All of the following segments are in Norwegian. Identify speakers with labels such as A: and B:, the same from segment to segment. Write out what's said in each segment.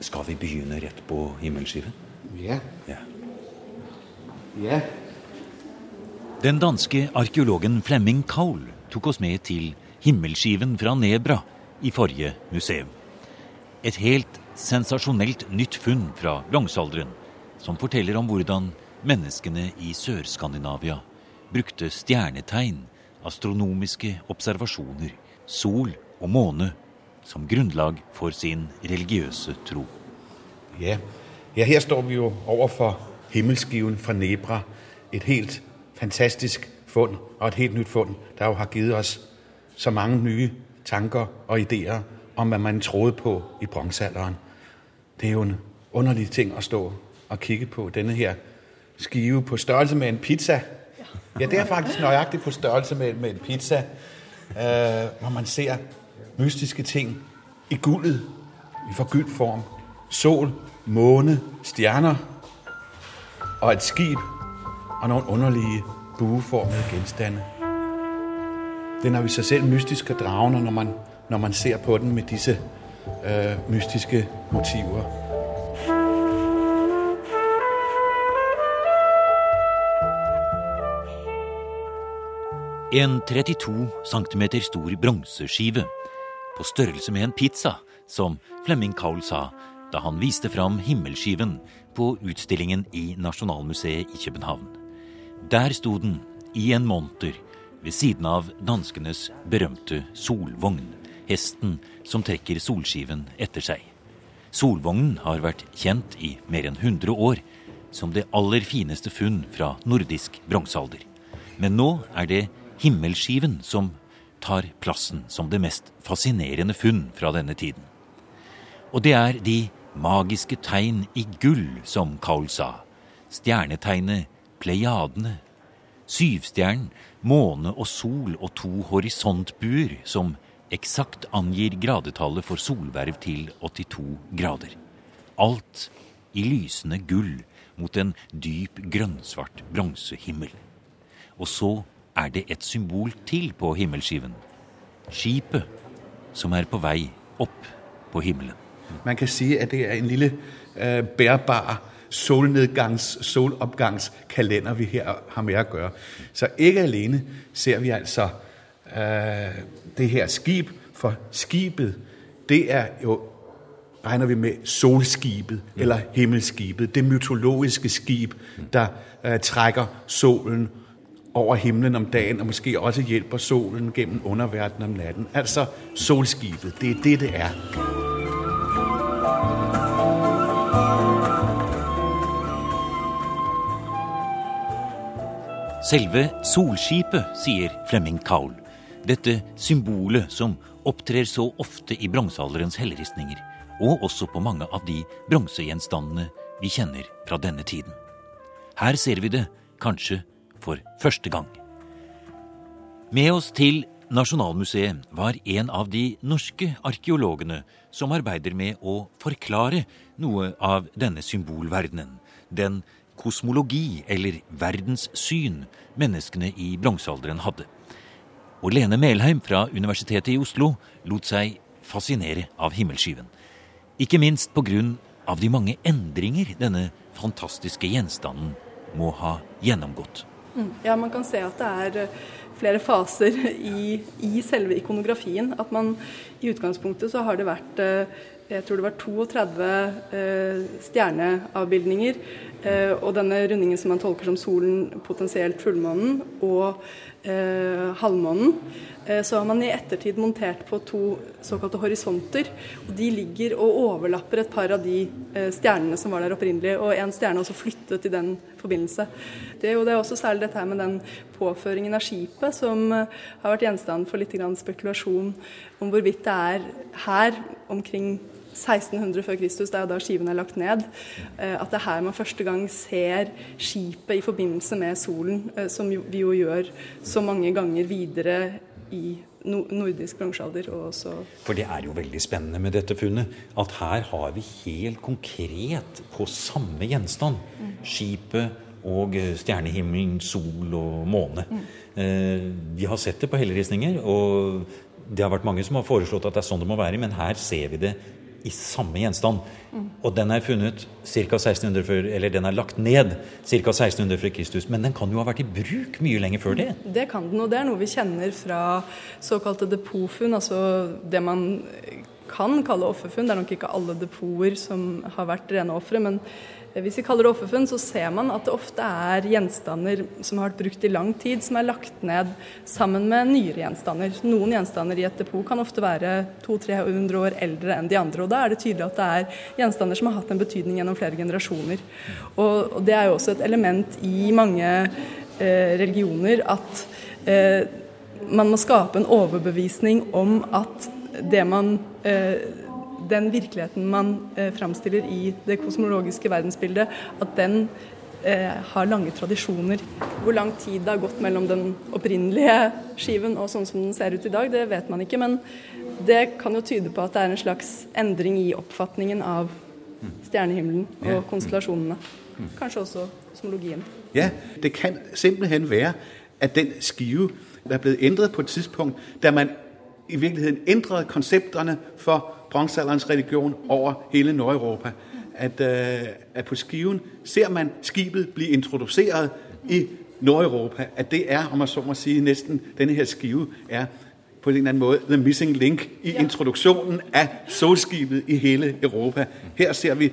A: Skal vi begynne rett på himmelskiven?
B: Ja.
A: Ja.
B: Yeah.
C: Den danske arkeologen Flemming Kaul tok oss med til himmelskiven fra Nebra i forrige museum. Et helt sensasjonelt nytt funn fra bronsealderen, som forteller om hvordan menneskene i Sør-Skandinavia brukte stjernetegn, astronomiske observasjoner, sol og måne som grunnlag for sin religiøse tro.
B: Ja. ja, her står vi jo overfor himmelskiven fra Nebra. Et helt fantastisk fund, og et helt nytt fund, der jo har givet oss så mange nye tanker og ideer om hva man trodde på i bronsealderen. Det er jo en underlig ting å stå og kikke på. Denne her skive på størrelse med en pizza. Ja, det er faktisk nøyaktig på størrelse med en pizza. Uh, hvor man ser mystiske ting i guldet, i forgyldt form. Sol, måne, stjerner og et skib og noen underlige bueformede genstande. Den er vi i seg selv mystisk og dragende når man, når man ser på den med disse øh, mystiske motiver.
C: En 32 cm stor bronseskive, på størrelse med en pizza, som Flemming Kaul sa da han viste fram himmelskiven på utstillingen i Nasjonalmuseet i København. Der sto den i en monter ved siden av danskenes berømte solvogn, hesten som trekker solskiven etter seg. Solvognen har vært kjent i mer enn 100 år som det aller fineste funn fra nordisk bronsealder. Men nå er det himmelskiven som tar plassen som det mest fascinerende funn fra denne tiden. Og det er de magiske tegn i gull, som Kaul sa. Stjernetegnet Pleiadene. Syvstjernen, måne og sol og to horisontbuer som eksakt angir gradetallet for solverv til 82 grader. Alt i lysende gull mot en dyp grønnsvart bronsehimmel. Og så er det et symbol til på himmelskiven. Skipet som er på vei opp på himmelen.
B: Man kan si at det er en lille uh, bærbar solnedgangs, soloppgangskalender vi her har med å gjøre. Så ikke alene ser vi altså uh, det her skip, for skipet det er jo regner vi med solskipet eller himmelskipet. Det mytologiske skip der uh, trekker solen over himmelen om dagen, og måske også hjelper solen gennem underverdenen om natten. Altså solskipet. Det er det, det er.
C: Selve solskipet, sier Flemming Kaul. Dette symbolet som opptrer så ofte i bronsealderens helleristninger, og også på mange av de bronsegjenstandene vi kjenner fra denne tiden. Her ser vi det kanskje for første gang. Med oss til Nasjonalmuseet var en av de norske arkeologene som arbeider med å forklare noe av denne symbolverdenen, den kosmologi eller verdenssyn menneskene i bronsealderen hadde. Og Lene Melheim fra Universitetet i Oslo lot seg fascinere av himmelskyven. Ikke minst på grunn av de mange endringer denne fantastiske gjenstanden må ha gjennomgått.
D: Ja, man kan se at det er eh, flere faser i, i selve ikonografien. At man i utgangspunktet så har det vært eh, jeg tror det var 32 eh, stjerneavbildninger. Eh, og denne rundingen som man tolker som solen, potensielt fullmånen, og eh, halvmånen. Eh, så har man i ettertid montert på to såkalte horisonter. og De ligger og overlapper et par av de eh, stjernene som var der opprinnelig. Og en stjerne er også flyttet i den forbindelse. Det, og det er også særlig dette her med den påføringen av skipet som eh, har vært gjenstand for litt spekulasjon om hvorvidt det er her omkring 1600 før Kristus, det er jo da skiven er lagt ned, eh, at det er her man første gang ser skipet i forbindelse med solen, eh, som vi jo gjør så mange ganger videre i nordisk bronsealder.
A: For det er jo veldig spennende med dette funnet, at her har vi helt konkret på samme gjenstand skipet og eh, stjernehimmelen, sol og måne. Mm. Vi har sett det på helleristninger, og det har vært mange som har foreslått at det er sånn det må være, men her ser vi det i samme gjenstand. Og den er funnet ca. 1600 før, eller den er lagt ned ca. 1600 før Kristus. Men den kan jo ha vært i bruk mye lenger før det?
D: Det kan den, og det er noe vi kjenner fra såkalte depotfunn. Altså det man kan kalle offerfunn. Det er nok ikke alle depoter som har vært rene ofre. men hvis vi kaller det offerfunn, så ser man at det ofte er gjenstander som har vært brukt i lang tid, som er lagt ned sammen med nyere gjenstander. Noen gjenstander i et depot kan ofte være 200-300 år eldre enn de andre. og Da er det tydelig at det er gjenstander som har hatt en betydning gjennom flere generasjoner. Og, Det er jo også et element i mange eh, religioner at eh, man må skape en overbevisning om at det man eh, den virkeligheten man eh, framstiller i det kosmologiske verdensbildet, at den eh, har lange tradisjoner. Hvor lang tid det har gått mellom den opprinnelige skiven og sånn som den ser ut i dag, det vet man ikke. Men det kan jo tyde på at det er en slags endring i oppfatningen av stjernehimmelen og konstellasjonene. Kanskje også kosmologien.
B: Ja, det kan simpelthen være at den skive er blevet ændret på et tidspunkt, da man i virkeligheden ændrede konseptene for bronzealderens religion over hele Nordeuropa. At, øh, at på skiven ser man skibet bli introduceret i Nordeuropa. At det er, om man så må sige, næsten denne her skive er på en eller anden måde the missing link i introduktionen af solskibet i hele Europa. Her ser vi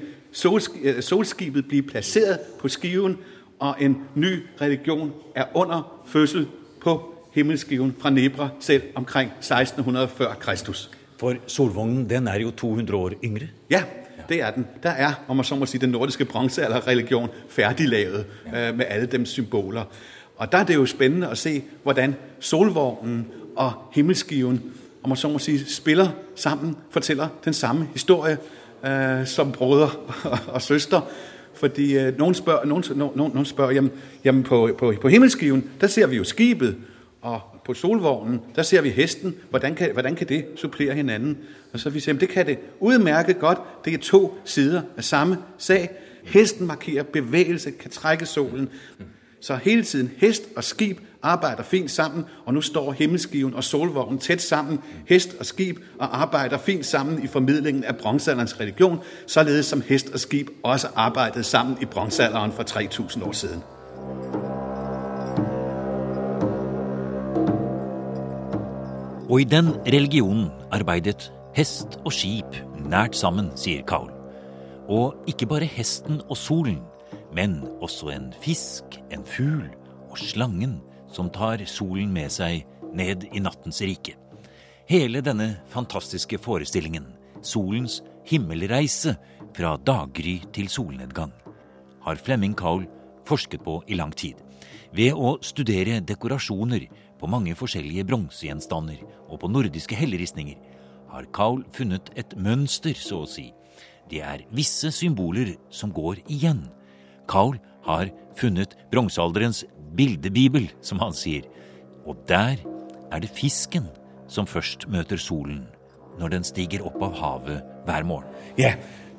B: øh, solskibet blive placeret på skiven, og en ny religion er under fødsel på himmelskiven fra Nebra selv omkring 1600 før Kristus.
A: For solvognen den er jo 200 år yngre.
B: Ja, det er den. Der er, om man så må sige, den nordiske bronzealderreligion ferdiglaget ja. med alle dem symboler. Og der er det jo spennende å se, hvordan solvognen og himmelskiven, om man så må sige, spiller sammen, forteller den samme historie øh, som brødre og, søster. Fordi øh, noen spør, nogen, nogen, nogen spør jamen, jamen på, på, på himmelskiven, der ser vi jo skibet, og på solvognen, der ser vi hesten. Hvordan kan, hvordan kan det supplere hinanden? Og så vi siger, det kan det udmærket godt. Det er to sider af samme sag. Hesten markerer bevægelse, kan trække solen. Så hele tiden hest og skib arbejder fint sammen, og nu står himmelskiven og solvognen tæt sammen, hest og skib, og arbejder fint sammen i formidlingen af bronzealderens religion, således som hest og skib også arbejdede sammen i bronzealderen for 3000 år siden.
C: Og i den religionen arbeidet hest og skip nært sammen, sier Kaul. Og ikke bare hesten og solen, men også en fisk, en fugl og slangen som tar solen med seg ned i nattens rike. Hele denne fantastiske forestillingen, solens himmelreise fra daggry til solnedgang, har Flemming Kaul forsket på i lang tid. Ved å studere dekorasjoner på mange forskjellige bronsegjenstander og på nordiske helleristninger har Kaul funnet et mønster, så å si. Det er visse symboler som går igjen. Kaul har funnet bronsealderens bildebibel, som han sier. Og der er det fisken som først møter solen når den stiger opp av havet hver morgen.
B: Ja,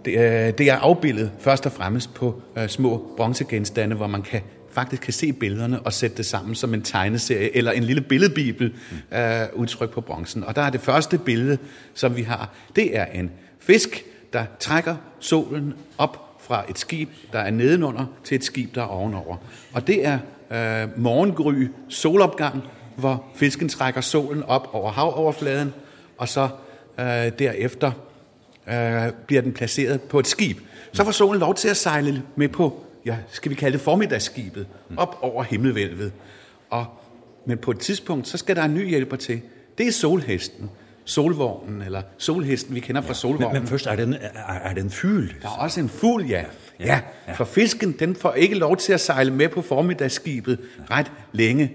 B: det er, det er avbildet først og fremst på uh, små bronsegjenstander hvor man kan faktisk kan se billederne og sætte det sammen som en tegneserie eller en lille billedbibel uh, udtrykt på bronzen. Og der er det første billede, som vi har, det er en fisk, der trækker solen op fra et skib, der er nedenunder, til et skib, der er ovenover. Og det er uh, morgengry, solopgang, hvor fisken trækker solen op over havoverfladen, og så uh, derefter uh, bliver den placeret på et skib. Så får solen lov til at sejle med på ja, skal vi kalde det formiddagsskibet, op over himmelvælvet. Og, men på et tidspunkt, så skal der en ny hjælper til. Det er solhesten, solvognen, eller solhesten, vi kender fra solvognen.
A: Men, men først, er det, en, er, er det en fugl?
B: Der er også en fugl, ja. Ja, ja. for fisken, den får ikke lov til at sejle med på formiddagsskibet ret længe.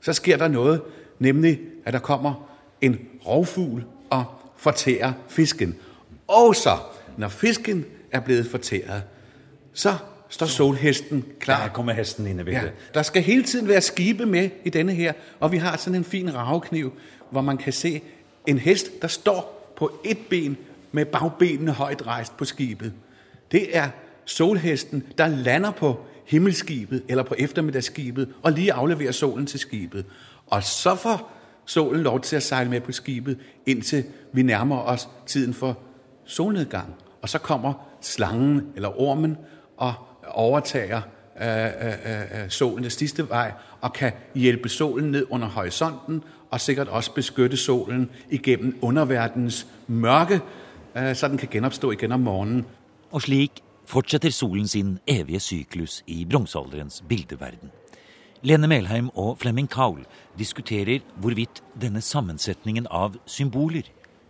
B: Så sker der noget, nemlig at der kommer en rovfugl og fortærer fisken. Og så, når fisken er blevet fortæret, så står solhesten klar.
A: Der kommer hesten ind i. Ja,
B: der skal hele tiden være skibe med i denne her, og vi har sådan en fin ravekniv, hvor man kan se en hest, der står på et ben med bagbenene højt rejst på skibet. Det er solhesten, der lander på himmelskibet eller på eftermiddagsskibet og lige afleverer solen til skibet. Og så får solen lov til at sejle med på skibet, indtil vi nærmer os tiden for solnedgang. Og så kommer slangen eller ormen og overtager øh, øh, øh, solens sidste vej og kan hjælpe solen ned under horisonten og sikkert også beskytte solen igennem underverdenens mørke, øh, så den kan genopstå igen om morgenen.
C: Og slik fortsetter solen sin evige syklus i bronsealderens bildeverden. Lene Melheim og Flemming Kaul diskuterer hvorvidt denne sammensetningen av symboler,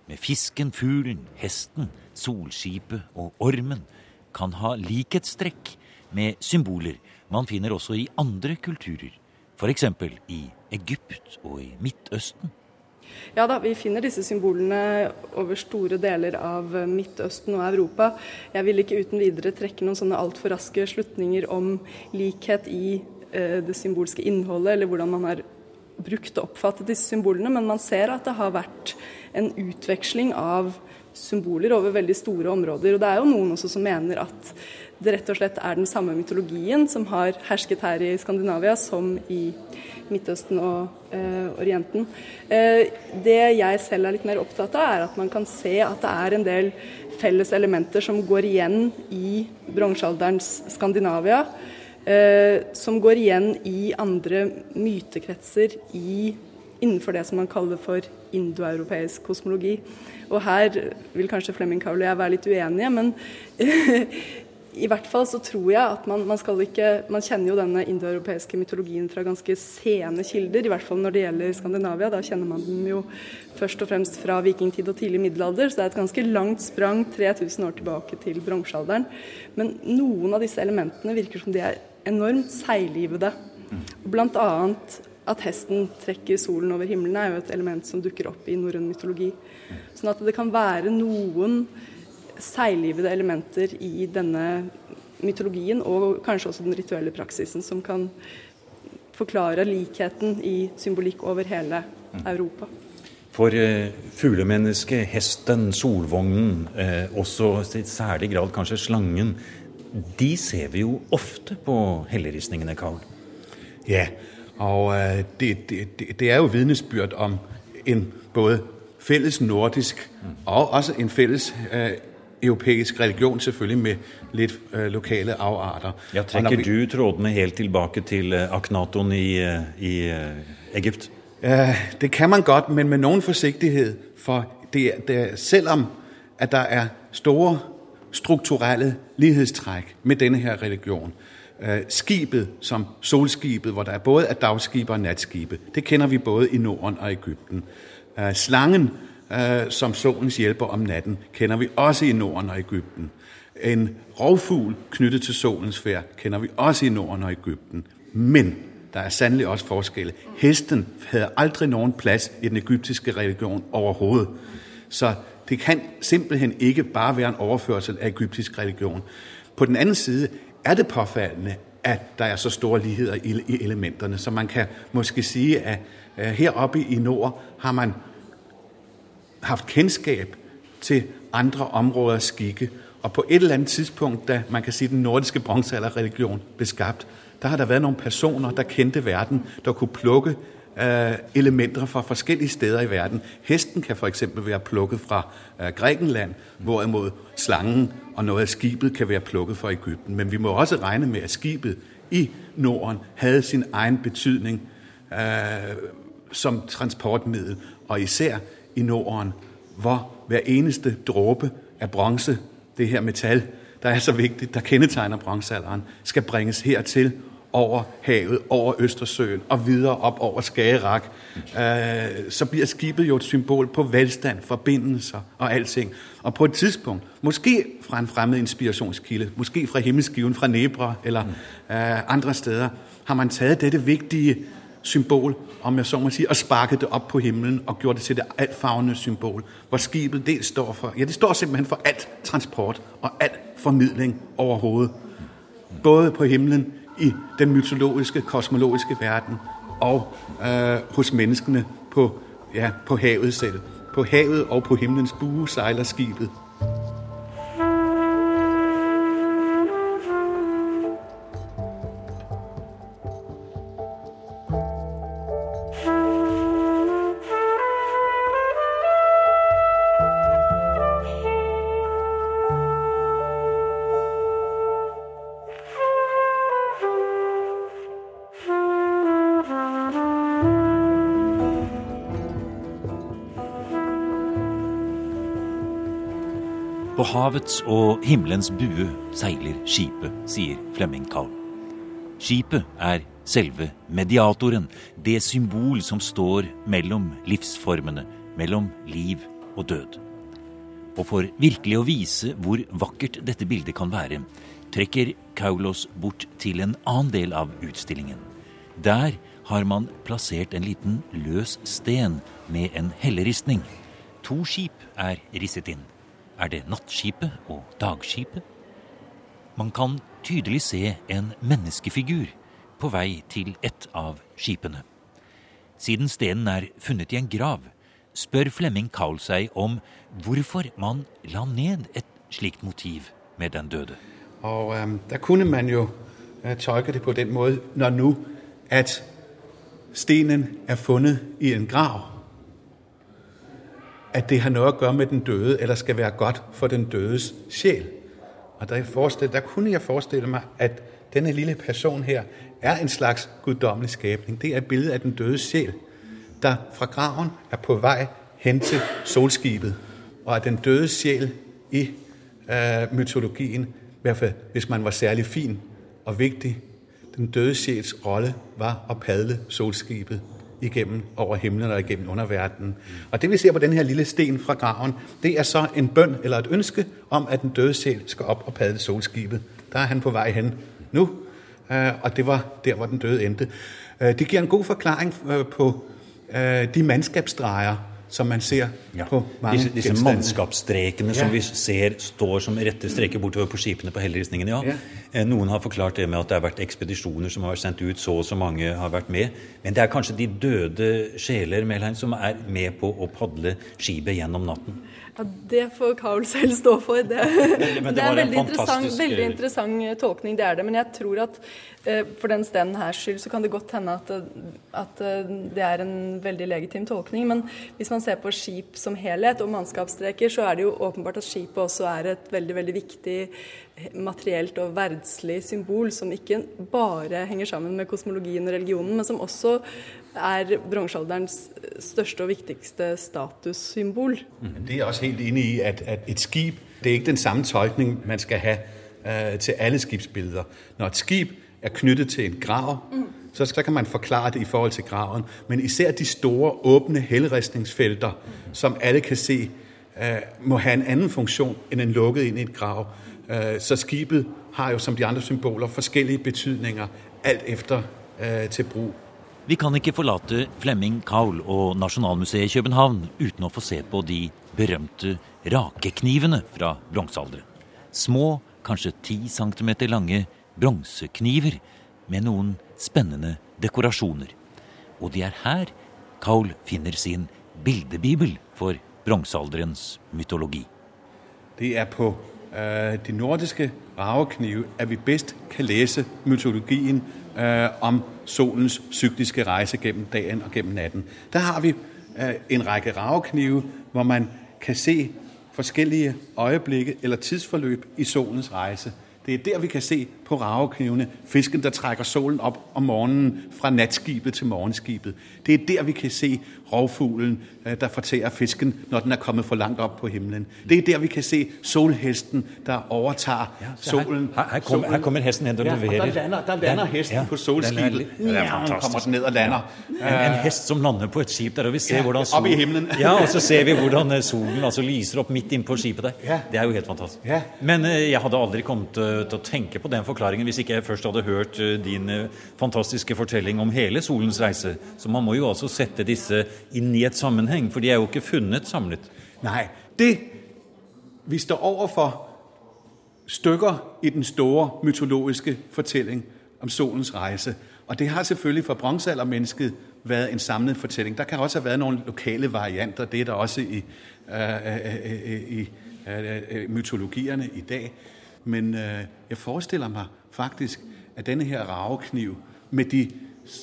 C: med fisken, fuglen, hesten, solskipet og ormen, kan ha likhetstrekk med symboler man finner også i andre kulturer, f.eks. i Egypt og i Midtøsten.
D: Ja da, vi finner disse symbolene over store deler av Midtøsten og Europa. Jeg vil ikke uten videre trekke noen sånne altfor raske slutninger om likhet i eh, det symbolske innholdet, eller hvordan man har brukt og oppfattet disse symbolene, men man ser at det har vært en utveksling av symboler over veldig store områder. Og det er jo noen også som mener at det rett og slett er den samme mytologien som har hersket her i Skandinavia som i Midtøsten og eh, Orienten. Eh, det jeg selv er litt mer opptatt av, er at man kan se at det er en del felles elementer som går igjen i bronsealderens Skandinavia. Eh, som går igjen i andre mytekretser i, innenfor det som man kaller for indoeuropeisk kosmologi. Og her vil kanskje Flemming Kaul og jeg være litt uenige, men i hvert fall så tror jeg at man, man skal ikke Man kjenner jo denne indoeuropeiske mytologien fra ganske sene kilder, i hvert fall når det gjelder Skandinavia. Da kjenner man den jo først og fremst fra vikingtid og tidlig middelalder, så det er et ganske langt sprang 3000 år tilbake til bronsealderen. Men noen av disse elementene virker som de er enormt seiglivede. Blant annet at hesten trekker solen over himmelen er jo et element som dukker opp i norrøn mytologi. Sånn at det kan være noen seiglivede elementer i denne mytologien, og kanskje også den rituelle praksisen, som kan forklare likheten i symbolikk over hele Europa.
A: For eh, fuglemennesket, hesten, solvognen, eh, også i særlig grad kanskje slangen, de ser vi jo ofte på helleristningene, Karl.
B: Ja, og øh, det, det, det er jo vidnesbyrd om en både fælles nordisk og også en fælles øh, europeisk religion, selvfølgelig med litt øh, lokale avarter.
A: Ja, trekker vi, du trådene helt tilbake til øh, Aknaton i, øh, i Egypt?
B: Det kan man godt, men med noen forsiktighet. For det, det, selvom at der er store strukturelle lighedstræk med denne her religion, øh, skibet som solskibet, hvor der er både er dagskibe og natskibe, det kender vi både i Norden og Egypten. Øh, slangen øh, som solens hjælper om natten, kender vi også i Norden og Egypten. En rovfugl knyttet til solens færd kender vi også i Norden og Egypten. Men der er sandelig også forskelle. Hesten havde aldrig nogen plads i den egyptiske religion overhovedet. Så det kan simpelthen ikke bare være en overførsel af egyptisk religion. På den anden side er det påfaldende, at der er så store ligheder i elementerne, så man kan måske sige, at heroppe i nord har man haft kendskab til andre områders skikke. Og på et eller andet tidspunkt, da man kan sige, den nordiske bronzealderreligion blev skabt, der har der været nogle personer, der kendte verden, der kunne plukke elementer fra forskellige steder i verden. Hesten kan eksempel være plukket fra Grekenland, Grækenland, hvorimod slangen og noe av skibet kan være plukket fra Ægypten. Men vi må også regne med, at skibet i Norden hadde sin egen betydning øh, som transportmiddel, og især i Norden, hvor hver eneste dråbe av bronze, det her metall, der er så vigtigt, der kendetegner bronzealderen, skal bringes hertil over havet, over Østersøen og videre op over Skagerak, øh, så bliver skibet jo et symbol på velstand, forbindelser og alting. Og på et tidspunkt, måske fra en fremmed inspirationskilde, måske fra himmelskiven fra Nebra eller øh, andre steder, har man taget dette vigtige symbol, om jeg så må sige, og sparket det op på himlen og gjort det til det altfagende symbol, hvor skibet det står for, ja, det står simpelthen for alt transport og alt formidling overhovedet. Både på himlen, i den mytologiske, kosmologiske verden og øh, hos menneskene på, ja, på havet selv. På havet og på himlens bue sejler skibet.
C: På havets og himmelens bue seiler skipet, sier Flemming Kahl. Skipet er selve mediatoren, det symbol som står mellom livsformene, mellom liv og død. Og for virkelig å vise hvor vakkert dette bildet kan være, trekker Kaulos bort til en annen del av utstillingen. Der har man plassert en liten løs sten med en helleristning. To skip er risset inn. Er det nattskipet og dagskipet? Man kan tydelig se en menneskefigur på vei til et av skipene. Siden stenen er funnet i en grav, spør Flemming Kaul seg om hvorfor man la ned et slikt motiv med den døde.
B: Og um, der kunne man jo øh, tolke det på den måten når nu at stenen er funnet i en grav, at det har noget at gøre med den døde, eller skal være godt for den dødes sjæl. Og der, der kunne jeg forestille mig, at denne lille person her er en slags guddommelig skabning. Det er et billede af den døde sjæl, der fra graven er på vej hen til solskibet. Og at den døde sjæl i øh, mytologien, i hvert fald hvis man var særlig fin og vigtig, den døde sjæls rolle var at padle solskibet igennem over himlen og igennem underverdenen. Og det vi ser på den her lille sten fra graven, det er så en bøn eller et ønske om, at den døde sjæl skal op og padle solskibet. Der er han på vej hen nu, øh, og det var der, hvor den døde endte. Øh, det giver en god forklaring øh, på de mandskapsstreger, som man ser ja. på mange
A: Disse, disse mannskapsstrekene ja. som vi ser står som rette streker bortover på skipene på helleristningen. Ja. ja. Noen har forklart det med at det har vært ekspedisjoner som har vært sendt ut, så og så mange har vært med. Men det er kanskje de døde sjeler Melheim, som er med på å padle skipet gjennom natten.
D: Ja, Det får Carl selv stå for. Det, det, det er en veldig interessant, veldig interessant, tolkning, det er det. Men jeg tror at eh, for den stenen her skyld så kan det godt hende at, at, eh, det er en veldig legitim tolkning. Men hvis man ser på skip som helhet og mannskapsstreker, så er det jo åpenbart at skipet også er et veldig, veldig viktig materielt og verdslig symbol som ikke bare henger sammen med kosmologien og religionen, men som også er bronsealderens største og viktigste statussymbol.
B: Mm. Det er også helt enig i, at, at et skip det er ikke den samme tolkning man skal ha uh, til alle skipsbilder. Når et skip er knyttet til en grav, mm. så, så kan man forklare det i forhold til graven. Men især de store, åpne helleristningsfelter, mm. som alle kan se, uh, må ha en annen funksjon enn en lukket inn i et grav. Uh, så skibet har jo som de andre symboler forskjellige betydninger, alt efter til bruk.
C: Vi kan ikke forlate Flemming Kaul og Nasjonalmuseet i København uten å få se på de berømte rakeknivene fra bronsealderen. Små, kanskje 10 cm lange bronsekniver med noen spennende dekorasjoner. Og det er her Kaul finner sin bildebibel for bronsealderens mytologi.
B: Det er på øh, de nordiske raveknive at vi best kan lese mytologien øh, om solens psykiske reise gjennom dagen og gjennom natten. Der har vi øh, en række raveknive, hvor man kan se forskjellige øjeblikke eller tidsforløb i solens reise. Det er der, vi kan se på raveknivene fisken, der trækker solen opp om morgenen fra natskibet til morgenskibet. Det er der, vi kan se rovfuglen, øh, der fortærer fisken, når den er kommet for langt op på himlen. Det er der, vi kan se solhesten, der overtager ja, solen.
A: Her, her, kommer, her kommer hesten hen og
B: ja, leverer. Der lander, der lander hesten ja, på solskibet.
A: Den ja,
B: kommer den ned og lander.
A: Ja. En, en, hest som lander på et skip der, og vi ser
B: ja,
A: hvordan
B: solen, opp i himlen.
A: ja, og så ser vi hvordan eh, solen altså, lyser opp midt innpå skipet der.
B: Ja.
A: Det er jo helt fantastisk.
B: Ja.
A: Men uh, jeg hadde aldri kommet uh, til å tenke på den forklaringen hvis ikke jeg først hadde hørt din fantastiske fortelling om hele solens reise. Så man må jo altså sette disse inn i et sammenheng, for de er jo ikke funnet samlet.
B: Nei, det vi står overfor stykker i den store mytologiske fortelling om solens reise. Og det har selvfølgelig for bronsealdermennesket været en samlet fortelling. Der kan også ha vært noen lokale varianter. Det er der også i, uh, i uh, mytologierne i dag. Men jeg forestiller meg faktisk at denne her ravekniv med, de,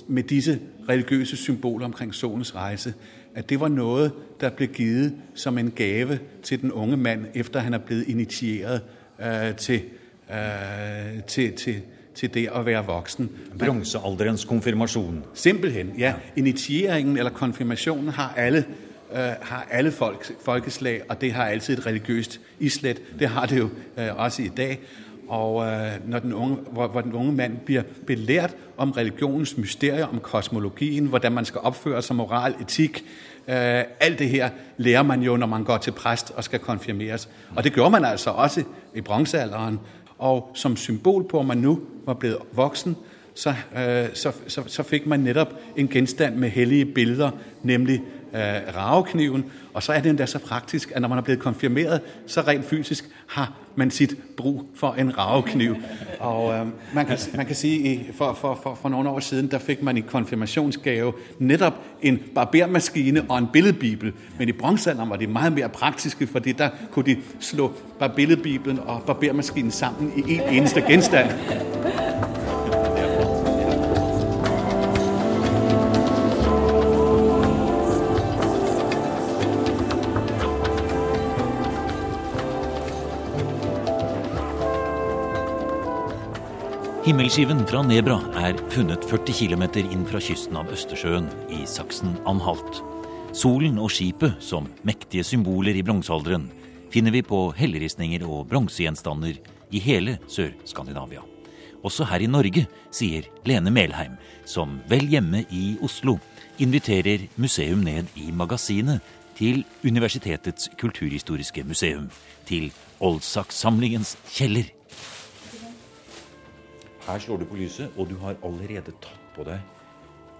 B: med disse religiøse symboler omkring solens rejse, at det var noe der ble givet som en gave til den unge mann etter han er blitt initiert uh, til, uh, til, til, til, det å være voksen.
A: Bronsealderens konfirmasjon.
B: Simpelthen, ja. Initieringen eller konfirmasjonen har alle uh, har alle folk, folkeslag, og det har alltid et religiøst islet. Det har det jo øh, også i dag. Og øh, når den unge, hvor, hvor den unge mand blir belært om religionens mysterier, om kosmologien, hvordan man skal oppføre seg, moral, etikk øh, alt det her lærer man jo, når man går til præst og skal konfirmeres. Og det gjorde man altså også i bronzealderen. Og som symbol på, at man nå var blevet voksen, så, øh, så, så, så fik man netop en genstand med hellige bilder, nemlig øh, ravekniven. Og så er det endda så praktisk, at når man er blevet konfirmeret, så rent fysisk har man sit brug for en ravekniv. Og øh, man, kan, man kan sige, for, for, for, for nogle år siden, der fik man i konfirmationsgave netop en barbermaskine og en billedbibel. Men i bronzealderen var det meget mere praktiske, fordi der kunne de slå billedbibelen og barbermaskinen sammen i en eneste genstand.
C: Himmelskiven fra Nebra er funnet 40 km inn fra kysten av Østersjøen i Saksen-Anhalt. Solen og skipet som mektige symboler i bronsealderen finner vi på helleristninger og bronsegjenstander i hele Sør-Skandinavia. Også her i Norge, sier Lene Melheim, som vel hjemme i Oslo inviterer museum ned i magasinet til Universitetets kulturhistoriske museum, til Oldsak-samlingens kjeller.
A: Her slår du på lyset, og du har allerede tatt på deg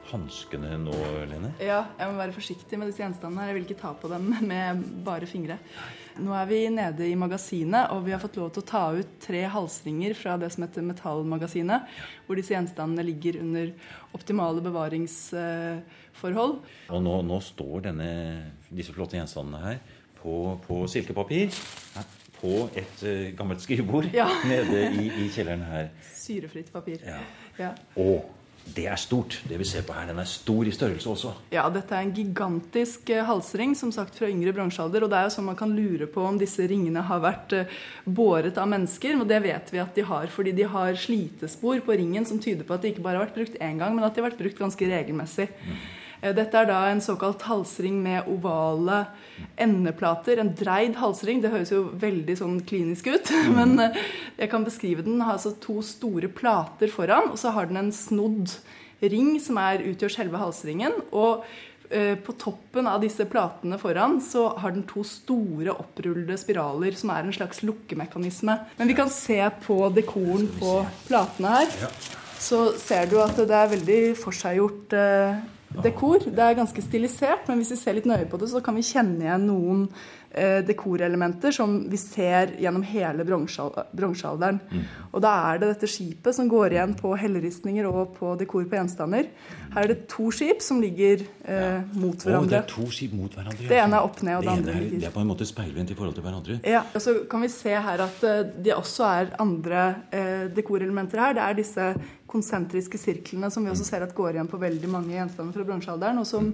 A: hanskene nå, Lene.
D: Ja, jeg må være forsiktig med disse gjenstandene. her. Jeg vil ikke ta på dem med bare fingre. Nå er vi nede i magasinet, og vi har fått lov til å ta ut tre halsringer fra det som heter Metallmagasinet, hvor disse gjenstandene ligger under optimale bevaringsforhold.
A: Og nå, nå står denne, disse flotte gjenstandene her på, på silkepapir. Her, på et uh, gammelt skrivebord
D: Ja.
A: nede i, i kjelleren her.
D: Syrefritt papir.
A: Ja.
D: Ja.
A: Og det er stort. Det vi ser på her, den er stor i størrelse også.
D: Ja, dette er en gigantisk eh, halsring, som sagt fra yngre bronsealder. Og det er jo sånn man kan lure på om disse ringene har vært eh, båret av mennesker. Og det vet vi at de har, fordi de har slitespor på ringen som tyder på at de ikke bare har vært brukt én gang, men at de har vært brukt ganske regelmessig. Eh, Dette er da en såkalt halsring med ovale endeplater. En dreid halsring. Det høres jo veldig sånn klinisk ut, men eh, jeg kan beskrive den. Den har altså to store plater foran, og så har den en snodd ring som er, utgjør selve halsringen. Og eh, på toppen av disse platene foran så har den to store opprullede spiraler som er en slags lukkemekanisme. Men vi kan se på dekoren på platene her. Så ser du at det er veldig forseggjort eh, dekor. Det er ganske stilisert, men hvis vi ser litt nøye på det, så kan vi kjenne igjen noen eh, dekorelementer som vi ser gjennom hele bronsealderen. Mm. Og da er det dette skipet som går igjen på helleristninger og på dekor på gjenstander. Her er det to skip som ligger eh, mot
A: Å, det er to skip mot hverandre.
D: Det ene er opp ned, og det
A: det
D: andre
A: er,
D: ligger-
A: det er på en måte speilvendt i forhold til hverandre.
D: Ja, og så kan vi se her at eh, det også er andre eh, dekorelementer her. Det er disse konsentriske sirklene som vi også ser at går igjen på veldig mange gjenstander fra bronsealderen, og som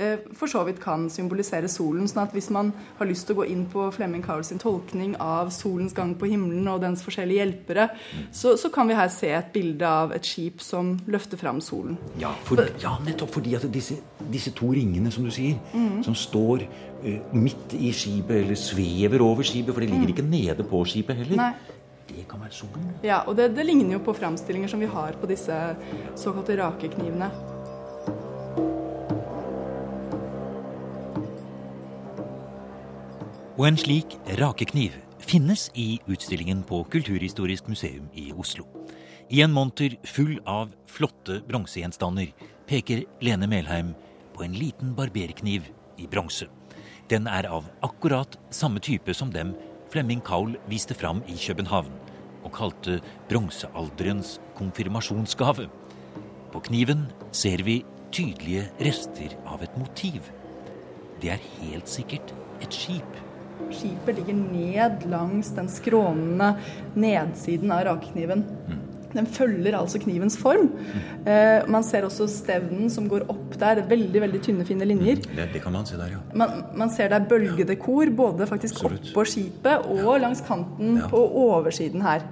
D: eh, for så vidt kan symbolisere solen. sånn at hvis man har lyst til å gå inn på Flemming Kaul sin tolkning av solens gang på himmelen og dens forskjellige hjelpere, så, så kan vi her se et bilde av et skip som løfter fram solen.
A: Ja, for, ja, nettopp fordi at disse, disse to ringene, som du sier, som står uh, midt i skipet, eller svever over skipet, for de ligger ikke nede på skipet heller,
D: Nei.
A: Det kan være solen.
D: Ja, og det, det ligner jo på framstillinger som vi har på disse såkalte rakeknivene.
C: Og en slik rakekniv finnes i utstillingen på Kulturhistorisk museum i Oslo. I en monter full av flotte bronsegjenstander peker Lene Melheim på en liten barberkniv i bronse. Den er av akkurat samme type som dem Flemming Kaul viste fram i København og kalte bronsealderens konfirmasjonsgave. På kniven ser vi tydelige rester av et motiv. Det er helt sikkert et skip.
D: Skipet ligger ned langs den skrånende nedsiden av rakekniven. Den følger altså knivens form. Eh, man ser også stevnen som går opp der. Veldig veldig tynne, fine linjer.
A: Det, det kan man se der, ja.
D: Man, man ser det er bølgedekor både faktisk oppå skipet og langs kanten
A: Ja.
D: på oversiden her.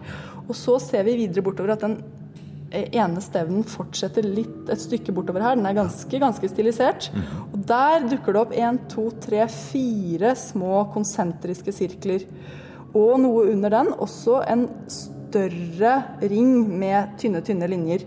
D: Og så ser vi videre bortover at den eh, ene stevnen fortsetter litt et stykke bortover her. Den er ganske, ganske stilisert. Og der dukker det opp én, to, tre, fire små konsentriske sirkler. Og noe under den også en større ring med tynne, tynne linjer.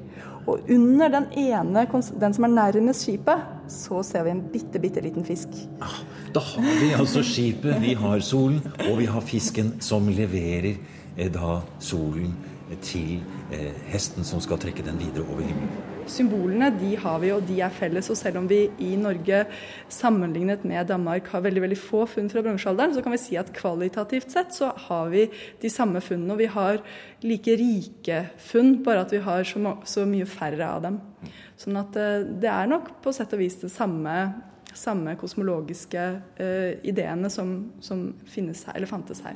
D: Og under den ene, den som er nærmest skipet, så ser vi en bitte, bitte liten fisk.
A: Ah, da har vi altså skipet, vi har solen, og vi har fisken som leverer eh, da solen til eh, hesten som skal trekke den videre over himmelen.
D: Symbolene de har vi, og de er felles. Og selv om vi i Norge sammenlignet med Danmark har veldig veldig få funn fra bronsealderen, så kan vi si at kvalitativt sett så har vi de samme funnene. Og vi har like rike funn, bare at vi har så, så mye færre av dem. Sånn at eh, det er nok på sett og vis det samme, samme kosmologiske uh, ideene som, som finnes her, eller fantes her.